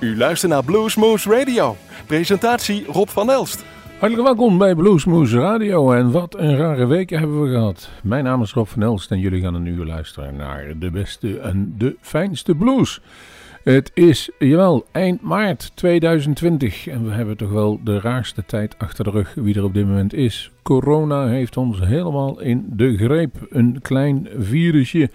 U luistert naar Bluesmoose Radio. Presentatie Rob van Elst. Hartelijk welkom bij Bluesmoose Radio en wat een rare weken hebben we gehad. Mijn naam is Rob van Elst en jullie gaan een uur luisteren naar de beste en de fijnste blues. Het is, jawel, eind maart 2020 en we hebben toch wel de raarste tijd achter de rug wie er op dit moment is. Corona heeft ons helemaal in de greep. Een klein virusje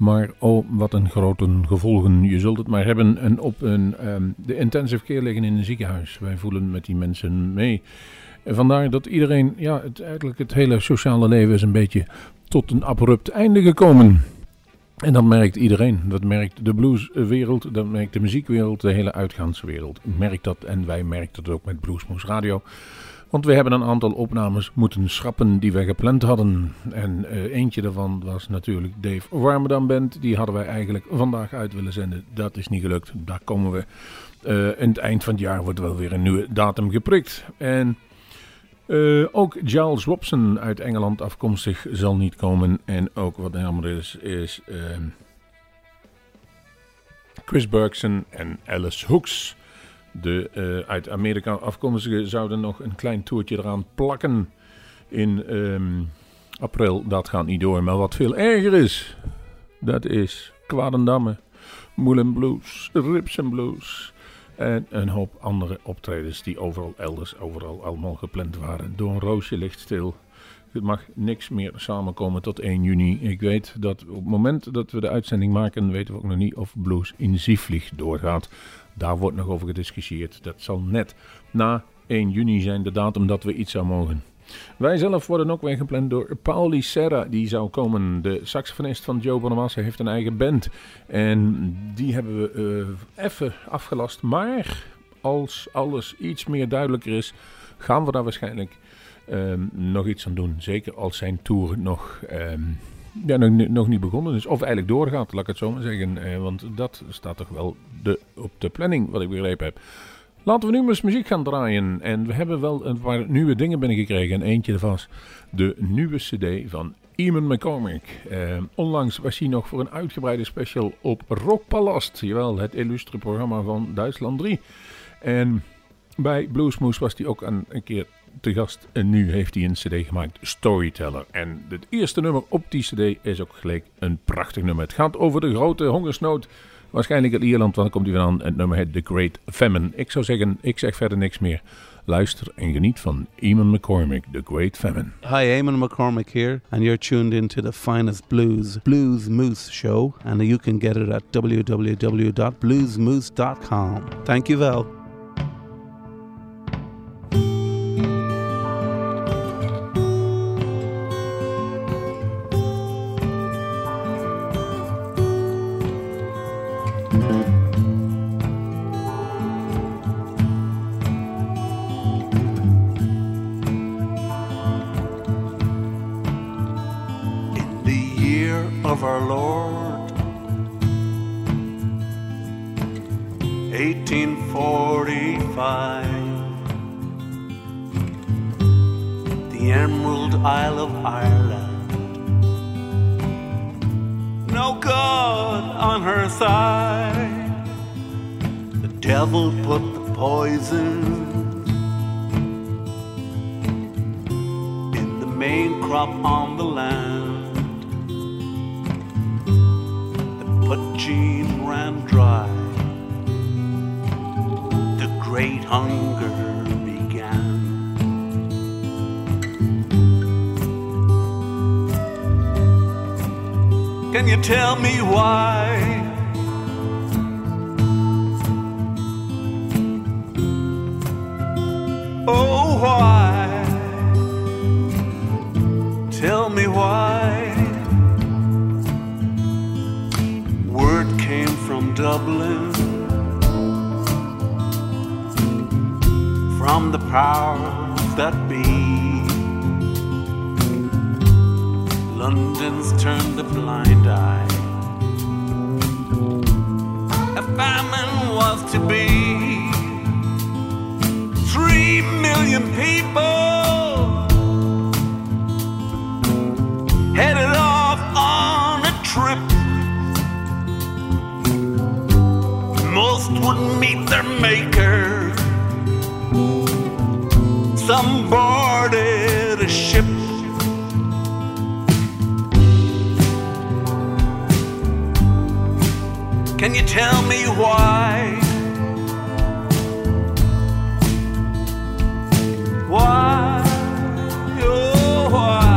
maar oh, wat een grote gevolgen. Je zult het maar hebben en op een, ehm, de intensive care liggen in een ziekenhuis. Wij voelen met die mensen mee. En vandaar dat iedereen, ja, het, eigenlijk het hele sociale leven is een beetje tot een abrupt einde gekomen. En dat merkt iedereen. Dat merkt de blueswereld, dat merkt de muziekwereld, de hele uitgaanswereld. Merkt dat en wij merken dat ook met Bluesmoes Radio. Want we hebben een aantal opnames moeten schrappen die we gepland hadden. En uh, eentje daarvan was natuurlijk Dave Warmerdam Band. Die hadden wij eigenlijk vandaag uit willen zenden. Dat is niet gelukt. Daar komen we. Uh, in het eind van het jaar wordt wel weer een nieuwe datum geprikt. En uh, ook Giles Robson uit Engeland afkomstig zal niet komen. En ook wat helemaal is, is ehm, Chris Bergson en Alice Hooks. De uh, uit Amerika afkomstigen zouden nog een klein toertje eraan plakken in um, april. Dat gaat niet door. Maar wat veel erger is, dat is Kwadendamme, Moulin Blues, Ripsen Blues en een hoop andere optredens die overal elders, overal allemaal gepland waren. Door een roosje ligt stil. Het mag niks meer samenkomen tot 1 juni. Ik weet dat op het moment dat we de uitzending maken, weten we ook nog niet of Blues in Zieflieg doorgaat. Daar wordt nog over gediscussieerd. Dat zal net na 1 juni zijn, de datum dat we iets zou mogen. Wij zelf worden ook weer gepland door Pauli Serra. Die zou komen. De saxofonist van Joe Bonamassa heeft een eigen band. En die hebben we uh, even afgelast. Maar als alles iets meer duidelijker is, gaan we daar waarschijnlijk um, nog iets aan doen. Zeker als zijn tour nog... Um, ja, nog, nog, niet begonnen is. Of eigenlijk doorgaat, laat ik het zo maar zeggen. Eh, want dat staat toch wel de, op de planning, wat ik begrepen heb. Laten we nu eens muziek gaan draaien. En we hebben wel een paar nieuwe dingen binnengekregen. En eentje ervan de nieuwe cd van Eamon McCormick. Eh, onlangs was hij nog voor een uitgebreide special op Rockpalast. Jawel, het illustre programma van Duitsland 3. En bij Bluesmoose was hij ook een, een keer te gast. En nu heeft hij een cd gemaakt, Storyteller. En het eerste nummer op die cd is ook gelijk een prachtig nummer. Het gaat over de grote hongersnood. Waarschijnlijk in Ierland, want dan komt hij vandaan. Het nummer heet The Great Famine. Ik zou zeggen, ik zeg verder niks meer. Luister en geniet van Eamon McCormick, The Great Famine. Hi, Eamon McCormick here, and you're tuned into the finest blues, Blues Moose show, and you can get it at www.bluesmoose.com. Thank you, Val. On her side, the devil put the poison in the main crop on the land. Gene ran dry. The great hunger Can you tell me why? Oh, why? Tell me why? Word came from Dublin, from the powers that London's turned a blind eye. A famine was to be. Three million people headed off on a trip. Most would meet their mate tell me why. Why, oh, why?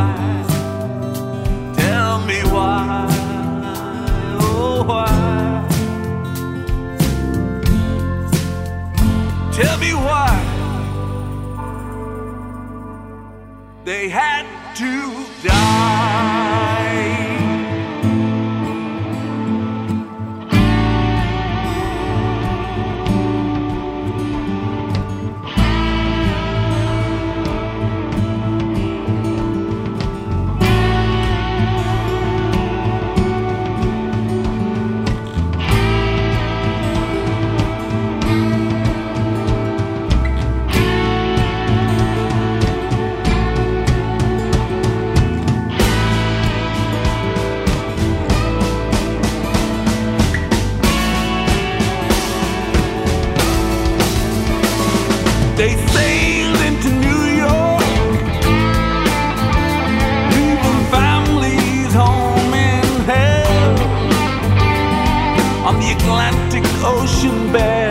Tell me why, oh, why? Tell me why they had to die. ocean bed.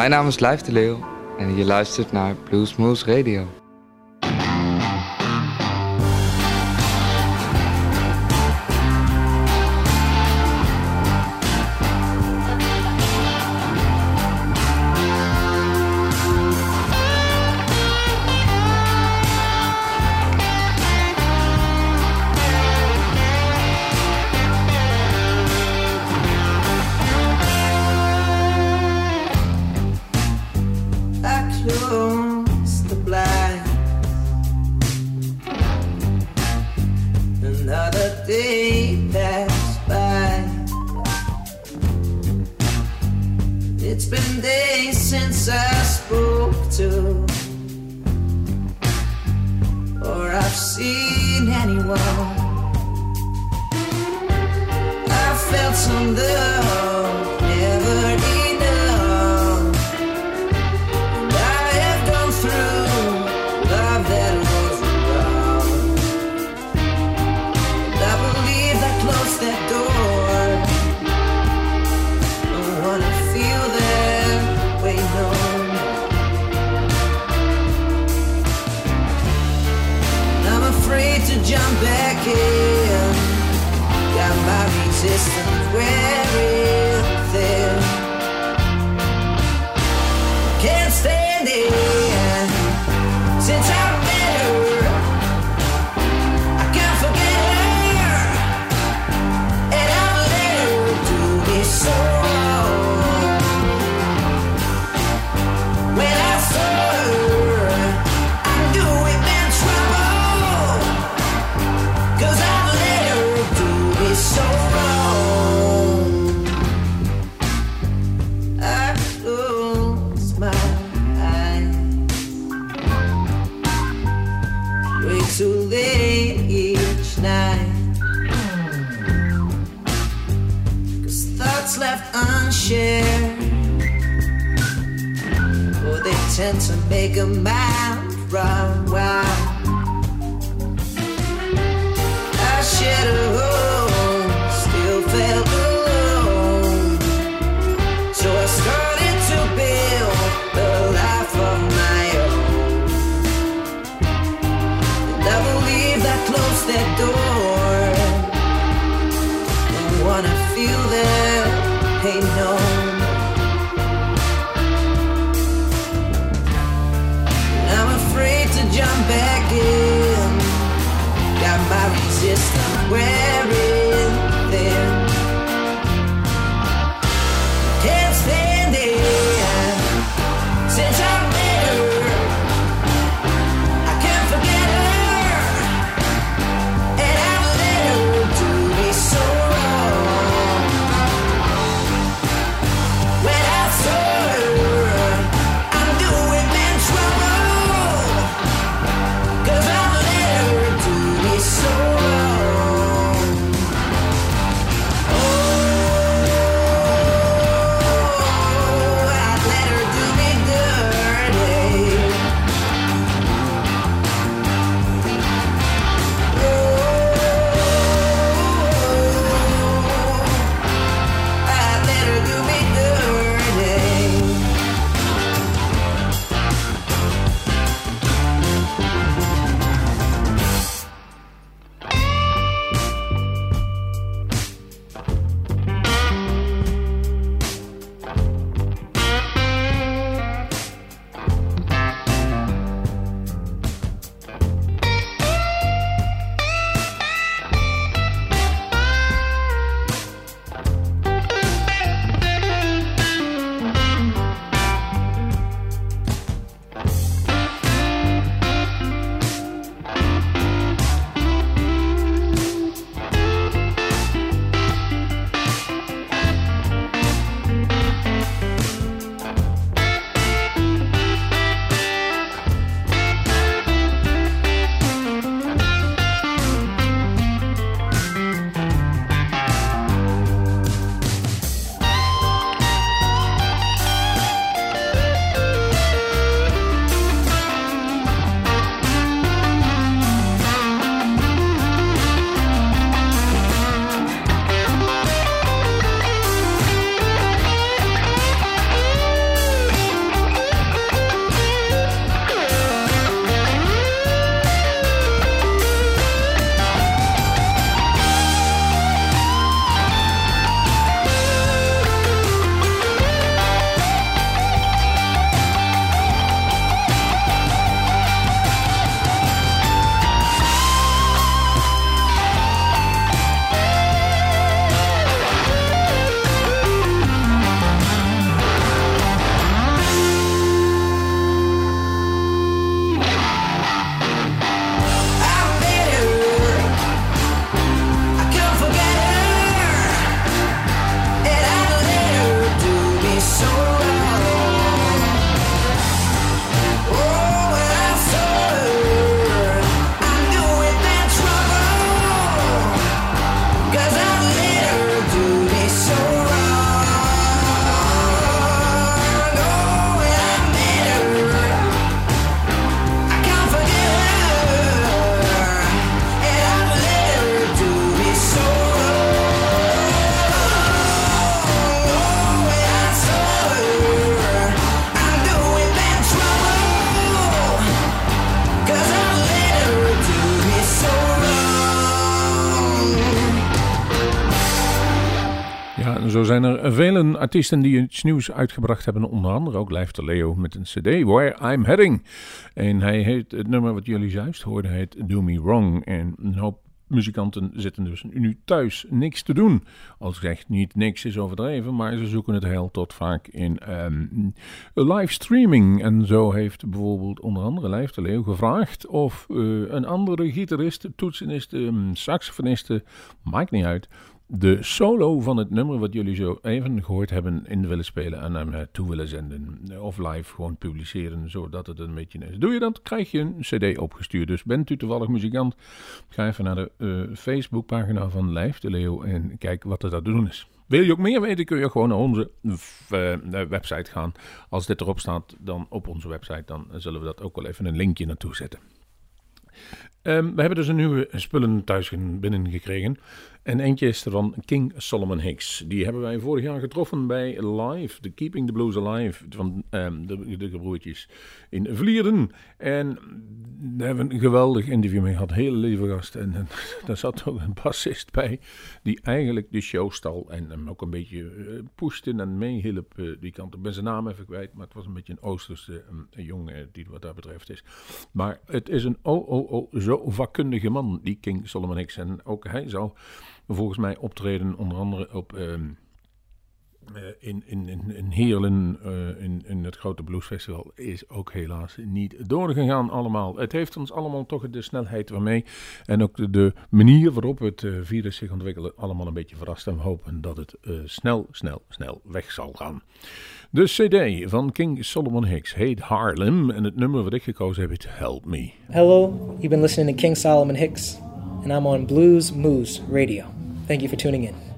Mijn naam is Lijf de Leeuw en je luistert naar Blue Smooth Radio. Unshared. Oh, they tend to make a man run wild. I shared a artiesten die iets nieuws uitgebracht hebben. Onder andere ook Lijf de Leo met een cd, Where I'm Heading. En hij heet, het nummer wat jullie juist hoorden, heet Do Me Wrong. En een hoop muzikanten zitten dus nu thuis niks te doen. Als ik zeg niet niks is overdreven, maar ze zoeken het heel tot vaak in ehm livestreaming. En zo heeft bijvoorbeeld onder andere Lijf de gevraagd of eh, een andere gitarist, toetsenist, ehm, saxofoniste, maakt niet uit, de solo van het nummer wat jullie zo even gehoord hebben in willen spelen en hem toe willen zenden. Of live gewoon publiceren, zodat het een beetje is. Doe je dat, krijg je een cd opgestuurd. Dus bent u toevallig muzikant, ga even naar de eh, Facebookpagina van Lijf de Leeuw en kijk wat er daar te doen is. Wil je ook meer weten, kun je gewoon naar onze eh, website gaan. Als dit erop staat, dan op onze website, dan zullen we dat ook wel even een linkje naartoe zetten. Ehm, we hebben dus een nieuwe spullen thuis binnengekregen. En eentje is er van King Solomon Hicks. Die hebben wij vorig jaar getroffen bij Live, de Keeping the Blues Alive van ehm, de, de broertjes in Vlierden. En daar hebben we een geweldig interview mee gehad. Hele lieve gast. En, daar zat ook een bassist bij die eigenlijk de show stal en hem ook een beetje uh, en meehielp uh, die kant. Ik ben zijn naam even kwijt, maar het was een beetje een Oosterse een jongen die wat dat betreft is. Maar het is een oh zo vakkundige man, die King Solomon Hicks. En ook hij zou volgens mij optreden onder andere op... Um, uh, in, in, in, Heerlen, uh, in, in het grote bluesfestival, is ook helaas niet doorgegaan allemaal. Het heeft ons allemaal toch de snelheid waarmee en ook de, de manier waarop het uh, virus zich ontwikkelde allemaal een beetje verrast. En we hopen dat het snel, snel, snel weg zal gaan. De cd van King Solomon Hicks heet Harlem en het nummer wat ik gekozen heb is Help Me. Hello, you've been listening to King Solomon Hicks and I'm on Blues Moose Radio. Thank you for tuning in.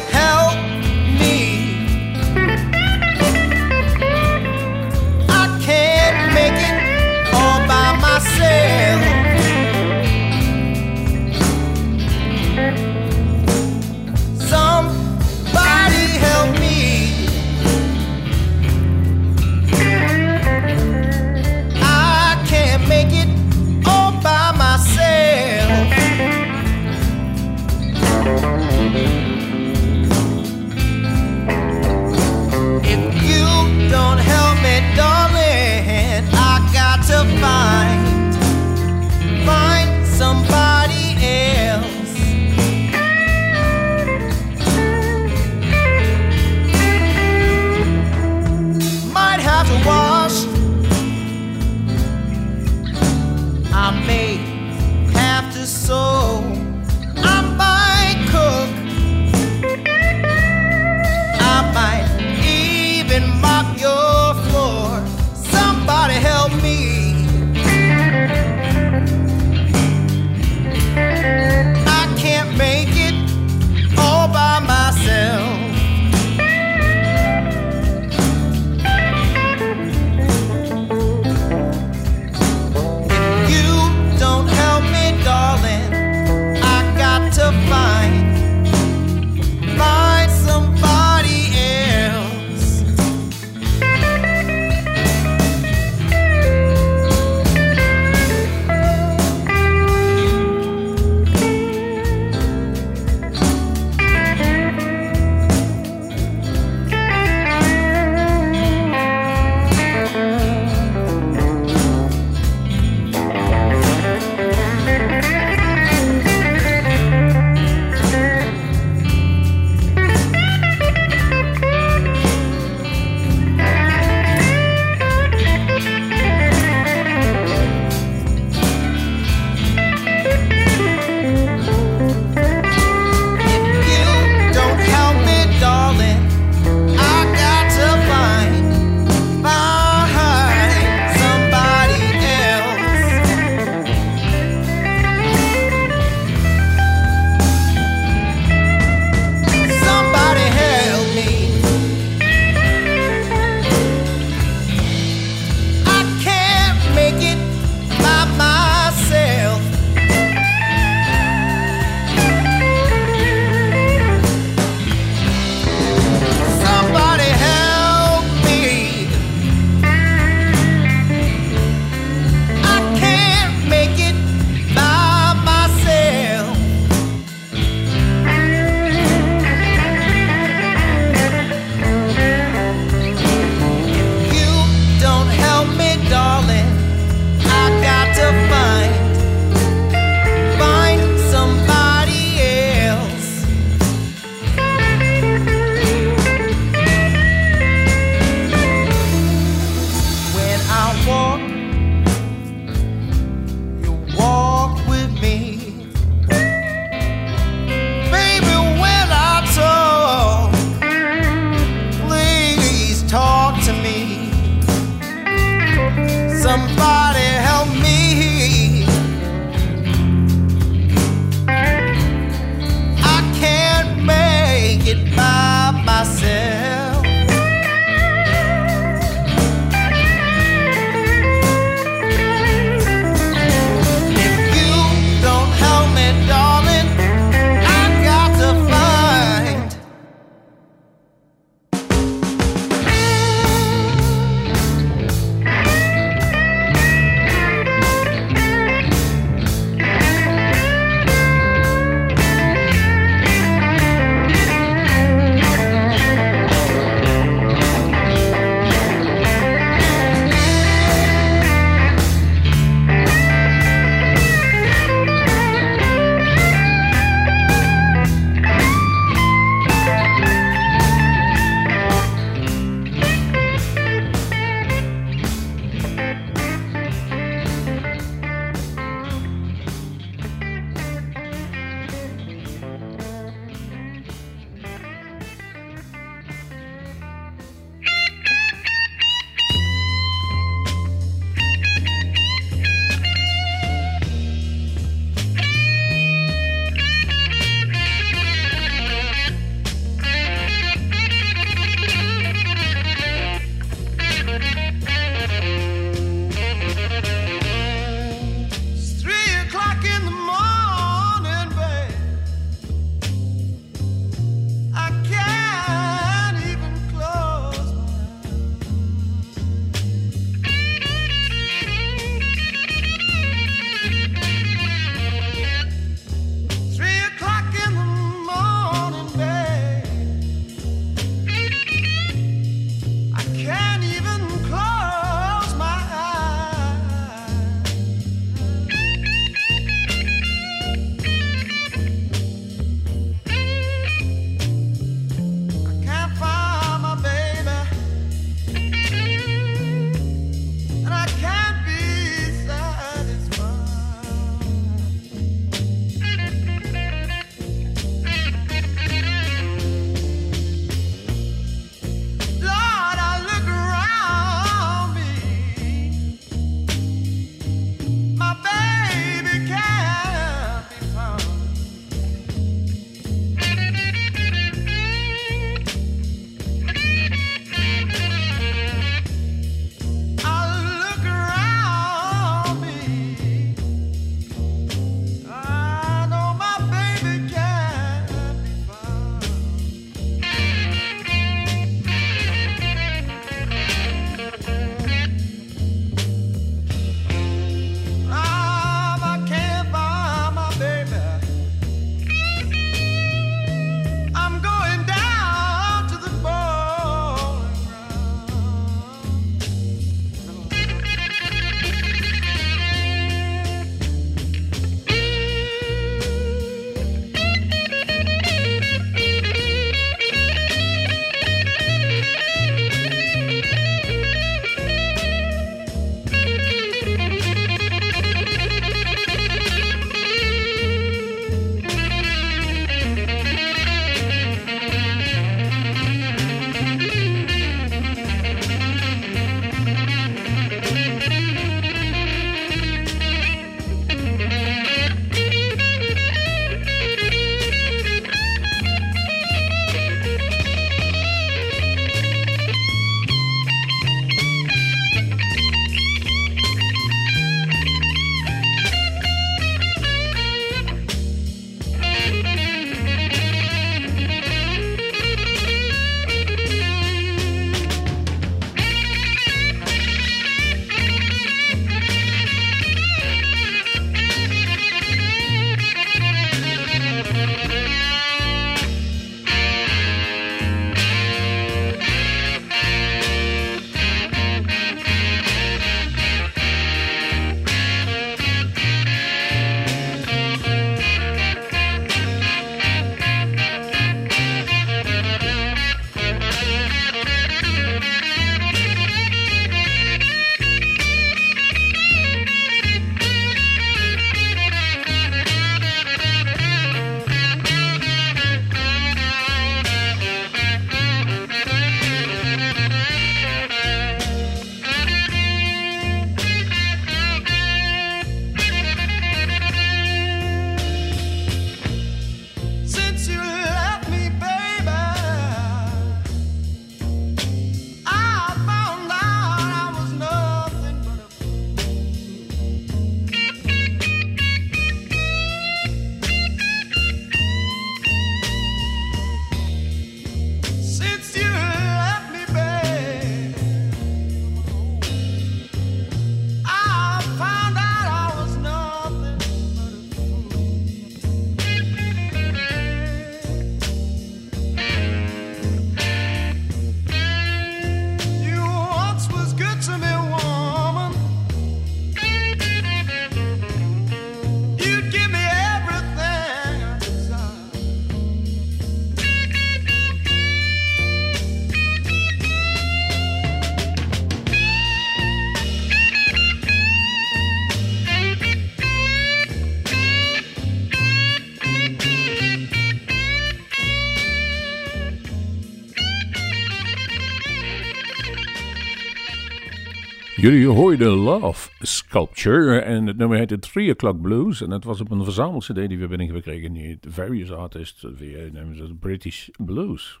Jullie hoorden Love Sculpture en het nummer heette 3 O'Clock Blues. En het was op een verzamel-cd die we hebben gekregen. Heet Various Artists, via noemen ze British Blues.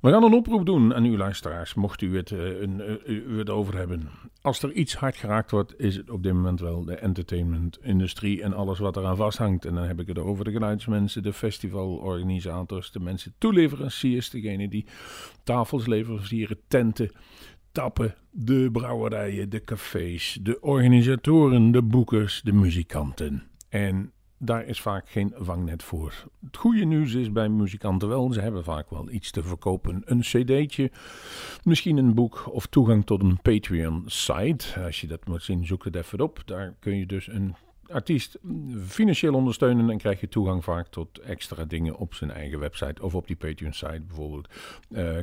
We gaan een oproep doen aan uw luisteraars, mocht u het, eh, eh, het over hebben. Als er iets hard geraakt wordt, is het op dit moment wel de entertainment-industrie en alles wat eraan vasthangt. En dan heb ik het over de geluidsmensen, de festivalorganisators, de mensen, toeleveranciers, degene die tafels leveren, tenten, de brouwerijen, de cafés, de organisatoren, de boekers, de muzikanten. En daar is vaak geen vangnet voor. Het goede nieuws is bij muzikanten wel, ze hebben vaak wel iets te verkopen. Een cd'tje, misschien een boek of toegang tot een Patreon-site. Als je dat moet zien, zoek het even op. Daar kun je dus een artiest financieel ondersteunen en krijg je toegang vaak tot extra dingen op zijn eigen website of op die Patreon-site bijvoorbeeld. Eh,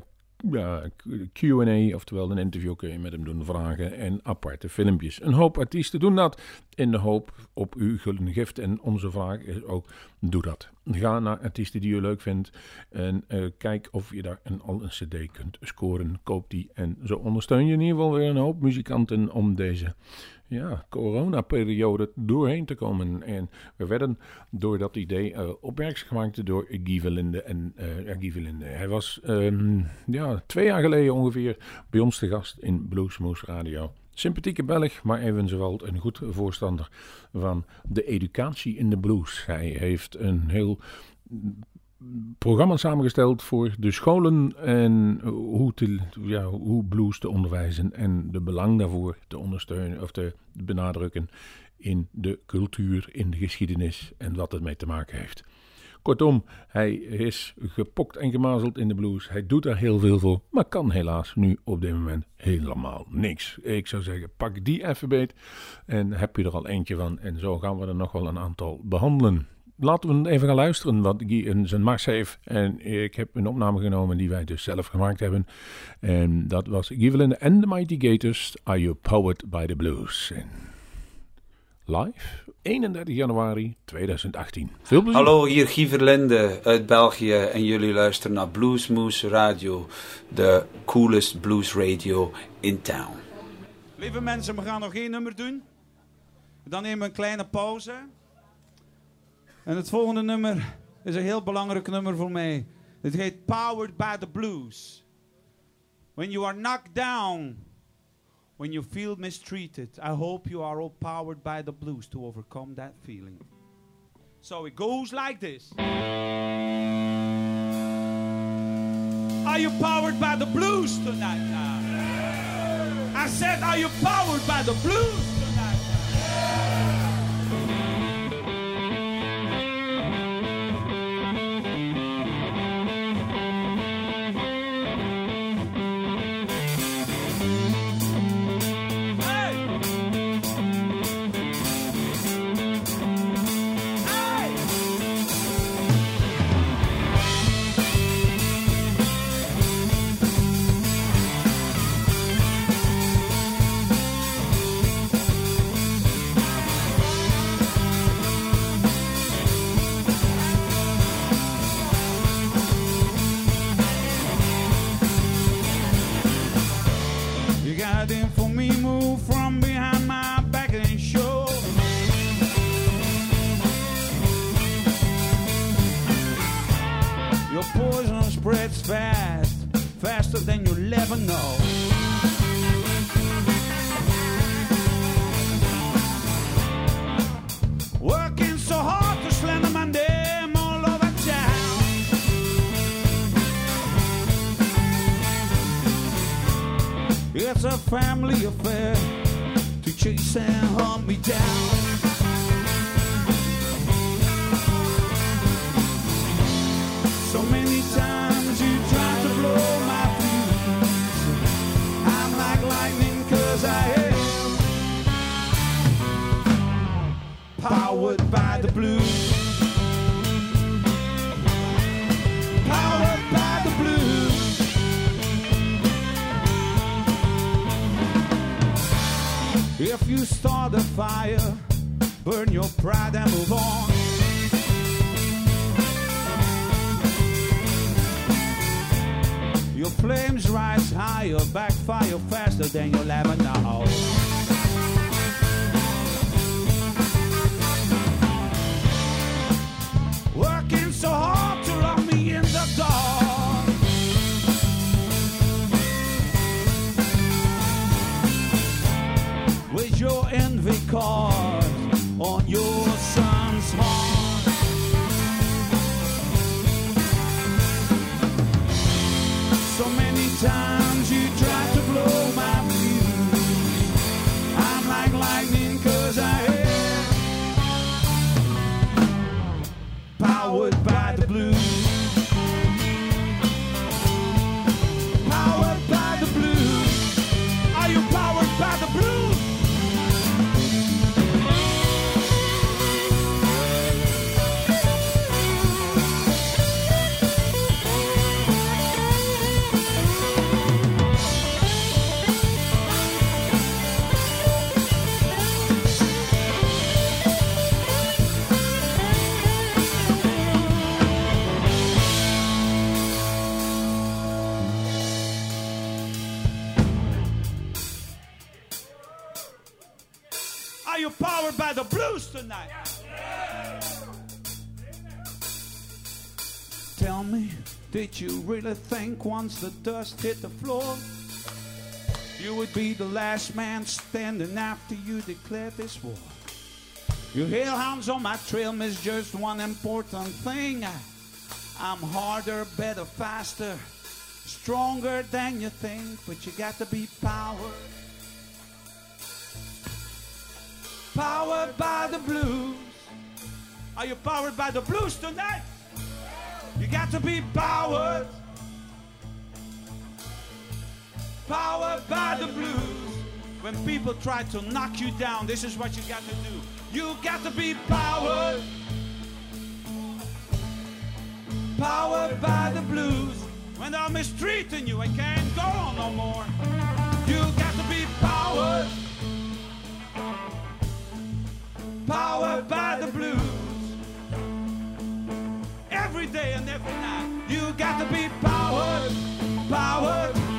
ja, Q&A, oftewel een interview kun je met hem doen, vragen en aparte filmpjes. Een hoop artiesten doen dat in de hoop op uw gulden gift. En onze vraag is ook, doe dat. Ga naar artiesten die je leuk vindt en eh, kijk of je daar een, al een cd kunt scoren. Koop die en zo ondersteun je in ieder geval weer een hoop muzikanten om deze ja, coronaperiode doorheen te komen. En we werden door dat idee uh, opmerkzaam gemaakt door Guy. En, uh. Hij was um, ja, twee jaar geleden ongeveer bij ons te gast in Bluesmoose Radio. Sympathieke Belg, maar evenwel een goed voorstander van de educatie in de blues. Hij heeft een heel programma samengesteld voor de scholen en hoe, te, ja, hoe blues te onderwijzen en de belang daarvoor te ondersteunen of te benadrukken in de cultuur, in de geschiedenis en wat het mee te maken heeft. Kortom, hij is gepokt en gemazeld in de blues. Hij doet daar heel veel voor, maar kan helaas nu op dit moment helemaal niks. Ik zou zeggen, pak die even beet en heb je er al eentje van. En zo gaan we er nog wel een aantal behandelen laten we even gaan luisteren wat Guy in zijn mars heeft. En ik heb een opname genomen die wij dus zelf gemaakt hebben. En dat was Guy Verlinde en The Mighty Gators, Are You Powered by the Blues? En live, 31 januari 2018. Veel plezier. Hallo, hier Guy Verlinde uit België en jullie luisteren naar Bluesmoose Radio, de coolest blues radio in town. Lieve mensen, we gaan nog één nummer doen. Dan nemen we een kleine pauze. En het volgende nummer is een heel belangrijk nummer voor mij. Het heet Powered by the Blues. When you are knocked down, when you feel mistreated, I hope you are all powered by the blues to overcome that feeling. So it goes like this. Are you powered by the blues tonight now? I said, are you powered by the blues chase and hunt me down. So many times you tried to blow my fuse. I'm like lightning cause I am powered by the blues. You start a fire, burn your pride and move on. Your flames rise higher, backfire faster than you'll ever know. Sometimes you the blues tonight? Tell me, did you really think once the dust hit the floor, you would be the last man standing after you declared this war? You hellhounds on my trail miss just one important thing. I'm harder, better, faster, stronger than you think, but you got to be powered. Powered by the blues. Are you powered by the blues tonight? You got to be powered. Powered by the blues. When people try to knock you down, this is what you got to do. You got to be powered. Powered by the blues. When they're mistreating you, I can't go on no more. You got to be powered. Powered by the blues. Every day and every night. You got to be powered. Powered.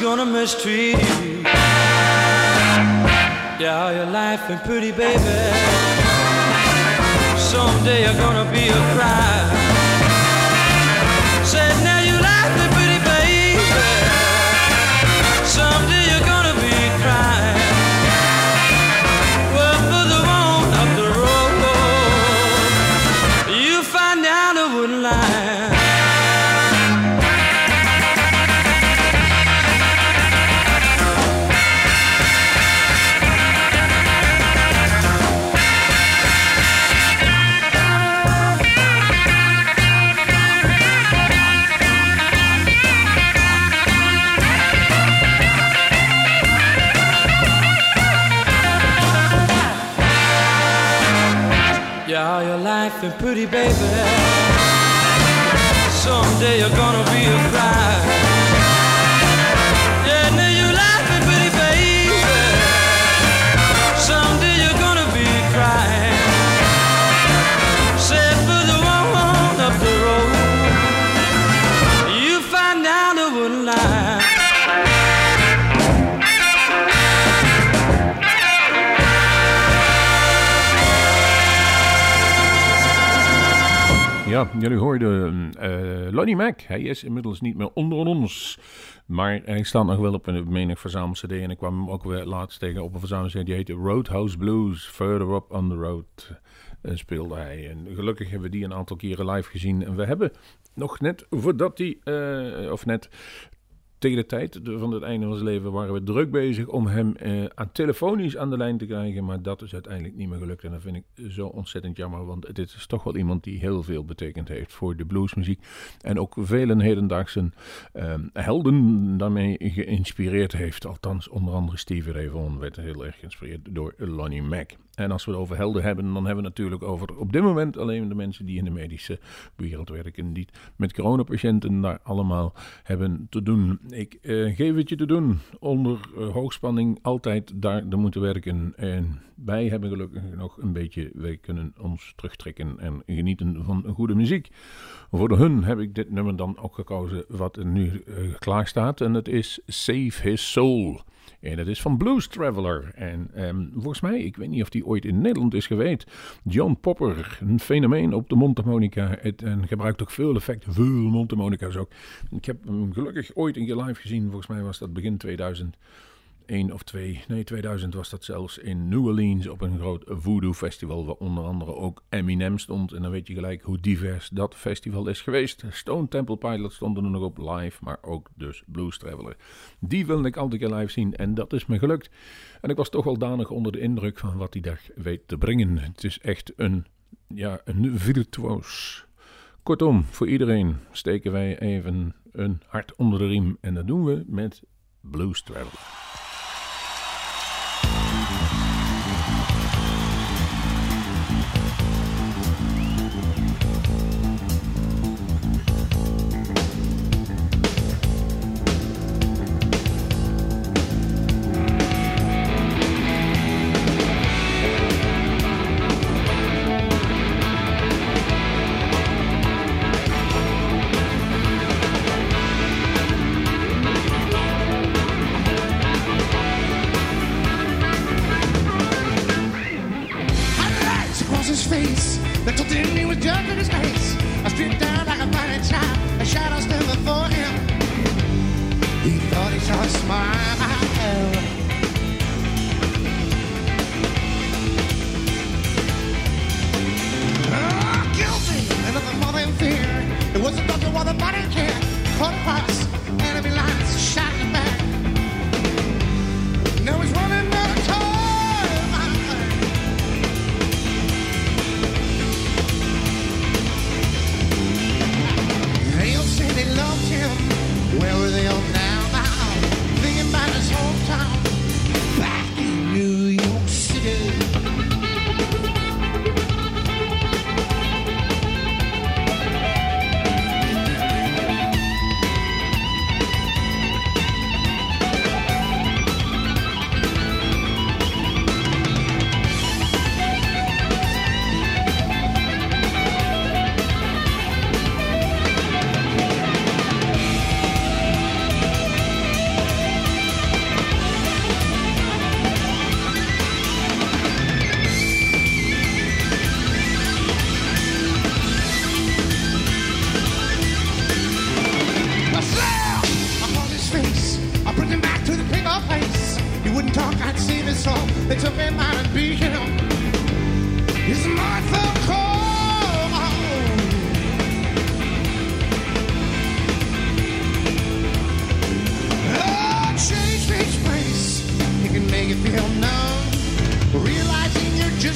Gonna mistreat you. Yeah, you're laughing pretty, baby. Someday you're gonna be a cry. Pretty, baby. Someday you're gonna be a Ja, jullie hoorden eh Lonnie Mac. Hij is inmiddels niet meer onder ons. Maar hij staat nog wel op een menig verzamel-cd. En ik kwam hem ook weer laatst tegen op een verzamel-cd. Die heette Roadhouse Blues. Further Up on the Road eh, speelde hij. En gelukkig hebben we die een aantal keren live gezien. En we hebben nog net voordat die, eh, of net tegen de tijd van het einde van zijn leven waren we druk bezig om hem eh, aan telefonisch aan de lijn te krijgen. Maar dat is uiteindelijk niet meer gelukt. En dat vind ik zo ontzettend jammer. Want dit is toch wel iemand die heel veel betekend heeft voor de bluesmuziek. En ook vele hedendaagse eh, helden daarmee geïnspireerd heeft. Althans, onder andere Stevie Ray Vaughan werd heel erg geïnspireerd door Lonnie Mac. En als we het over helden hebben, dan hebben we het natuurlijk over op dit moment alleen de mensen die in de medische wereld werken. Die met coronapatiënten daar allemaal hebben te doen. Ik eh, geef het je te doen. Onder eh, hoogspanning altijd daar te moeten werken. En wij hebben gelukkig nog een beetje, wij kunnen ons terugtrekken en genieten van goede muziek. Voor hun heb ik dit nummer dan ook gekozen wat er nu eh, klaar staat. En het is Save His Soul. En dat is van Blues Traveler. En ehm, volgens mij, ik weet niet of die ooit in Nederland is geweest. John Popper, een fenomeen op de mondharmonica. Het, en gebruikt ook veel effecten, veel mondharmonica's ook. Ik heb hem gelukkig ooit een keer live gezien. Volgens mij was dat begin 2000. 1 of 2, nee 2000 was dat zelfs in New Orleans op een groot voodoo festival waar onder andere ook Eminem stond. En dan weet je gelijk hoe divers dat festival is geweest. Stone Temple Pilots stonden er nog op live, maar ook dus Blues Traveler. Die wilde ik altijd live zien en dat is me gelukt. En ik was toch wel danig onder de indruk van wat die dag weet te brengen. Het is echt een, ja, een virtuoos. Kortom, voor iedereen steken wij even een hart onder de riem en dat doen we met Blues Traveler.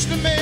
used to make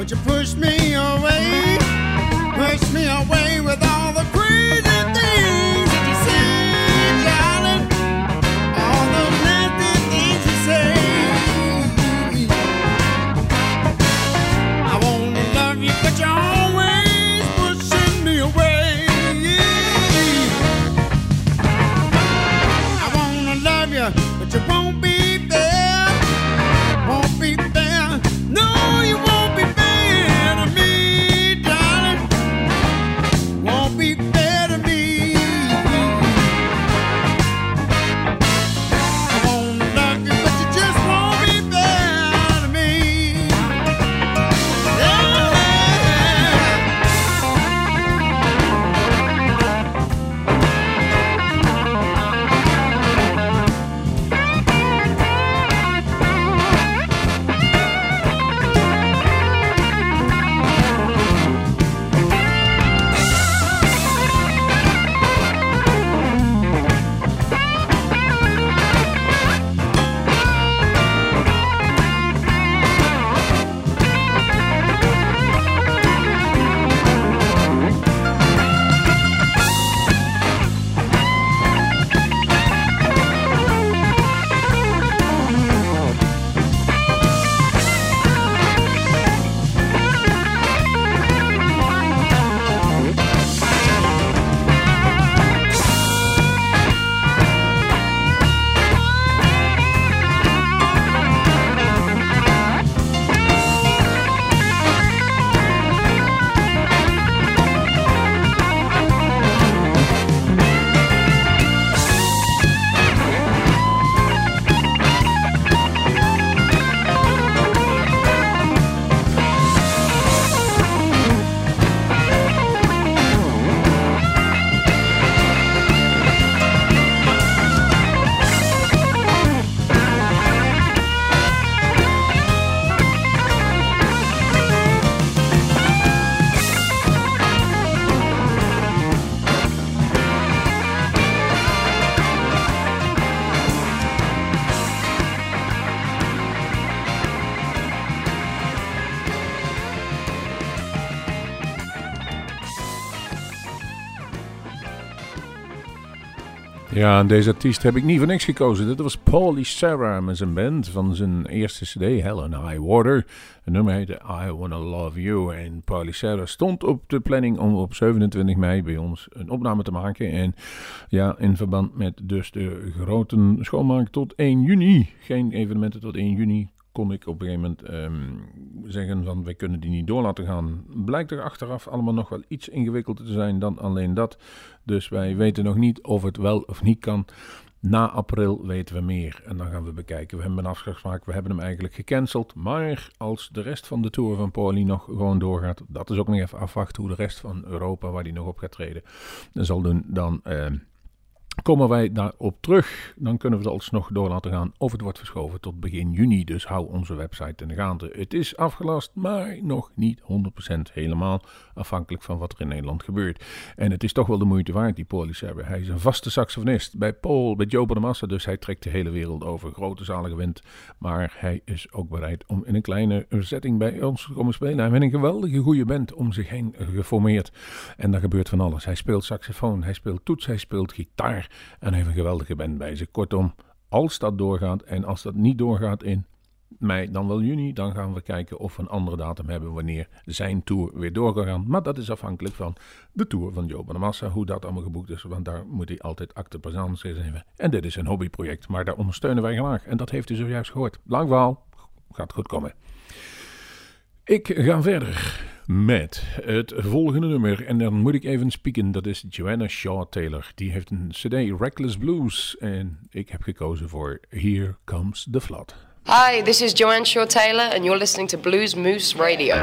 but you push me Ja, deze artiest heb ik niet voor niks gekozen. Dit was Paulie Sarah met zijn band van zijn eerste cd, Hell and High Water. Het nummer heette I Wanna Love You. En Paulie Sarah stond op de planning om op 27 mei bij ons een opname te maken. En ja, in verband met dus de grote schoonmaak tot 1 juni. Geen evenementen tot 1 juni kon ik op een gegeven moment ehm, zeggen van wij kunnen die niet door laten gaan. Blijkt er achteraf allemaal nog wel iets ingewikkelder te zijn dan alleen dat. Dus wij weten nog niet of het wel of niet kan. Na april weten we meer en dan gaan we bekijken. We hebben een afspraak gemaakt, we hebben hem eigenlijk gecanceld. Maar als de rest van de tour van Pauli nog gewoon doorgaat, dat is ook nog even afwachten hoe de rest van Europa, waar die nog op gaat treden, zal doen, dan... ehm, Komen wij daarop terug, dan kunnen we het alsnog door laten gaan. Of het wordt verschoven tot begin juni. Dus hou onze website in de gaten. Het is afgelast, maar nog niet 100% helemaal. Afhankelijk van wat er in Nederland gebeurt. En het is toch wel de moeite waard, die Paulie hebben. Hij is een vaste saxofonist bij Paul, bij Joe Bonamassa. Dus hij trekt de hele wereld over. Grote zalen gewend. Maar hij is ook bereid om in een kleine setting bij ons te komen spelen. Hij heeft een geweldige goede band om zich heen geformeerd. En daar gebeurt van alles. Hij speelt saxofoon, hij speelt toets, hij speelt gitaar. En heeft een geweldige band bij zich. Kortom, als dat doorgaat en als dat niet doorgaat in mei, dan wel juni, dan gaan we kijken of we een andere datum hebben wanneer zijn tour weer door kan gaan. Maar dat is afhankelijk van de tour van Joe Bonamassa, hoe dat allemaal geboekt is, want daar moet hij altijd acte présence hebben. En dit is een hobbyproject, maar daar ondersteunen wij graag. En dat heeft u zojuist gehoord. Lang verhaal, gaat goed komen. Ik ga verder met het volgende nummer. En dan moet ik even spieken. Dat is Joanna Shaw Taylor. Die heeft een CD, Reckless Blues. En ik heb gekozen voor Here Comes the Flood. Hi, this is Joanne Shaw Taylor, and you're listening to Blues Moose Radio.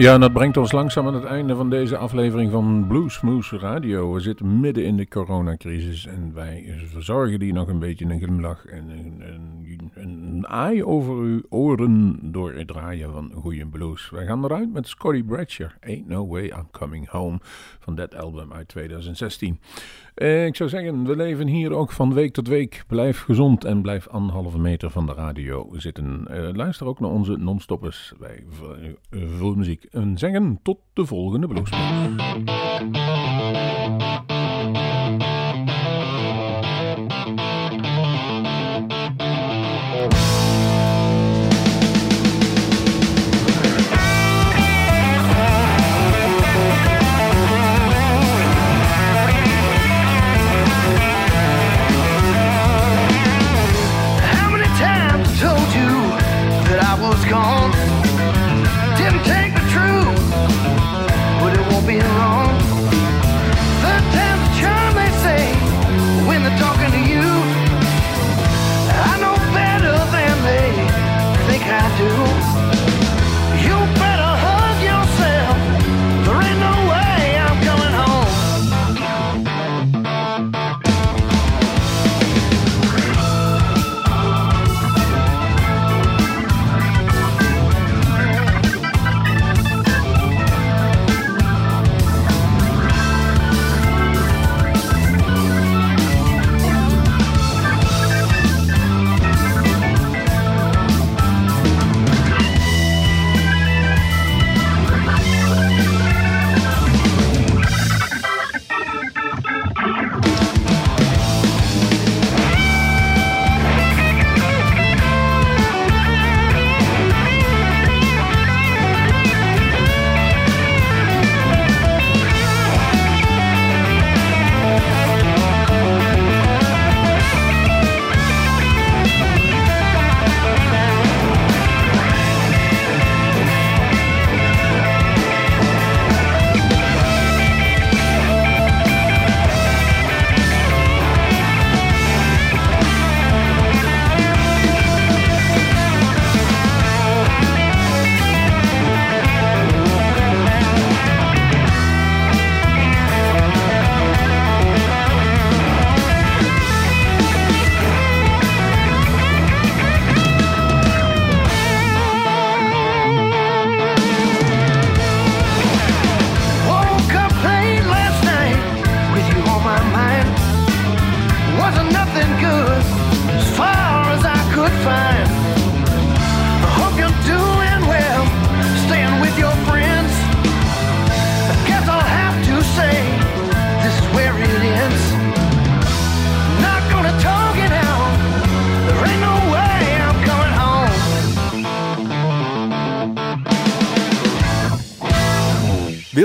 Ja, en dat brengt ons langzaam aan het einde van deze aflevering van Bluesmoose Radio. We zitten midden in de coronacrisis en wij verzorgen die nog een beetje een glimlach en een, een, een aai over uw oren door het draaien van goede blues. Wij gaan eruit met Scotty Bradshaw, Ain't No Way I'm Coming Home, van dat album uit 2016. Eh, ik zou zeggen, we leven hier ook van week tot week. Blijf gezond en blijf anderhalve meter van de radio zitten. Eh, luister ook naar onze non-stoppers bij Muziek. En zeggen tot de volgende blues.